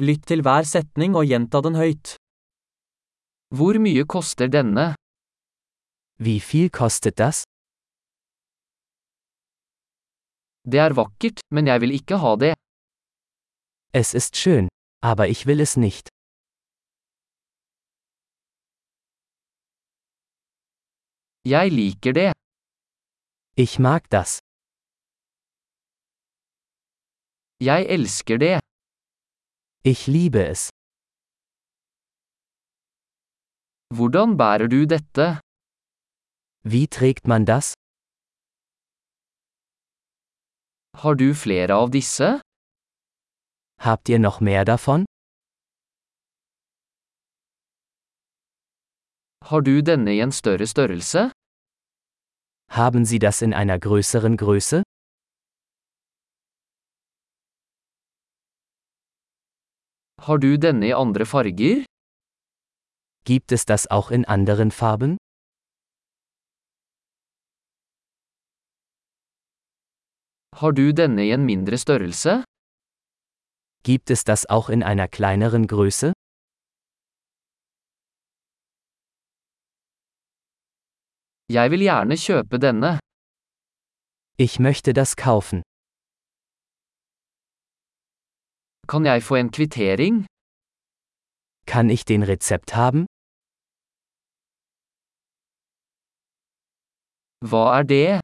Lytt til hver setning og gjenta den høyt. Hvor mye koster denne? Wie viel kostet das? Det er vakkert, men jeg vil ikke ha det. Es ist schön, aber ich will es nicht. Jeg liker det. Ich mag das. Jeg elsker det. Ich liebe es. Hvordan bærer du dette? Wie trägt man das? Har du flere av disse? Habt ihr noch mehr davon? Har du denne i en større størrelse? Haben Sie das in einer größeren Größe? Har du denne i andre farger? Gibt es das auch in anderen Farben? Har du denne i en mindre størrelse? Gibt es das auch in einer kleineren Größe? Jeg vil gjerne kjøpe denne. Ich möchte das kaufen. Kan jeg få en kvittering? Kann ich den Rezept haben? Hva er det?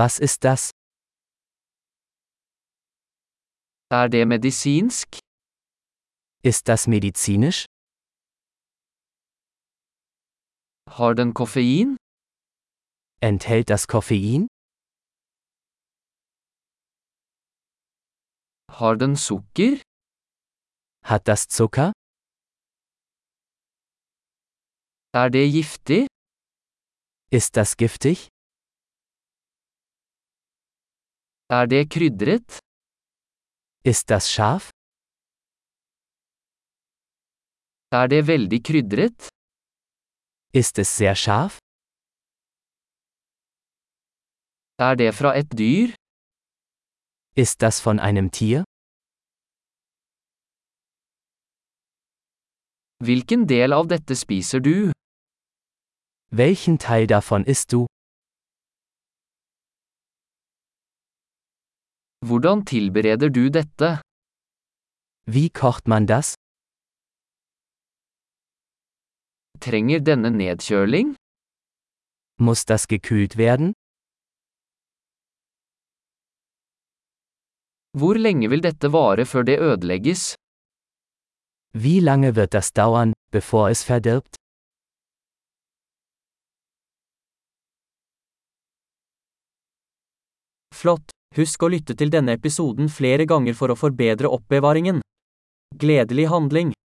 Was ist das? Er det medisinsk? Ist das medizinisch? Har den koffein? Enthält das Koffein? Har den sukker? Hat das Zucker? Er det giftig? Ist das giftig? Er det krydret? Ist das scharf? Er det veldig krydret? Ist es sehr scharf? Er det fra et dyr? Ist das von einem Tier? Hvilken del av dette spiser du? Welchen Teil davon isst du? Hvordan tilbereder du dette? Wie kocht man das? Trenger denne nedkjøling? Muss das gekühlt werden? Hvor lenge vil dette vare før det ødelegges? Wie lange wird das dauern, bevor es verdirbt? Flott! Husk å lytte til denne episoden flere ganger for å forbedre oppbevaringen. Gledelig handling!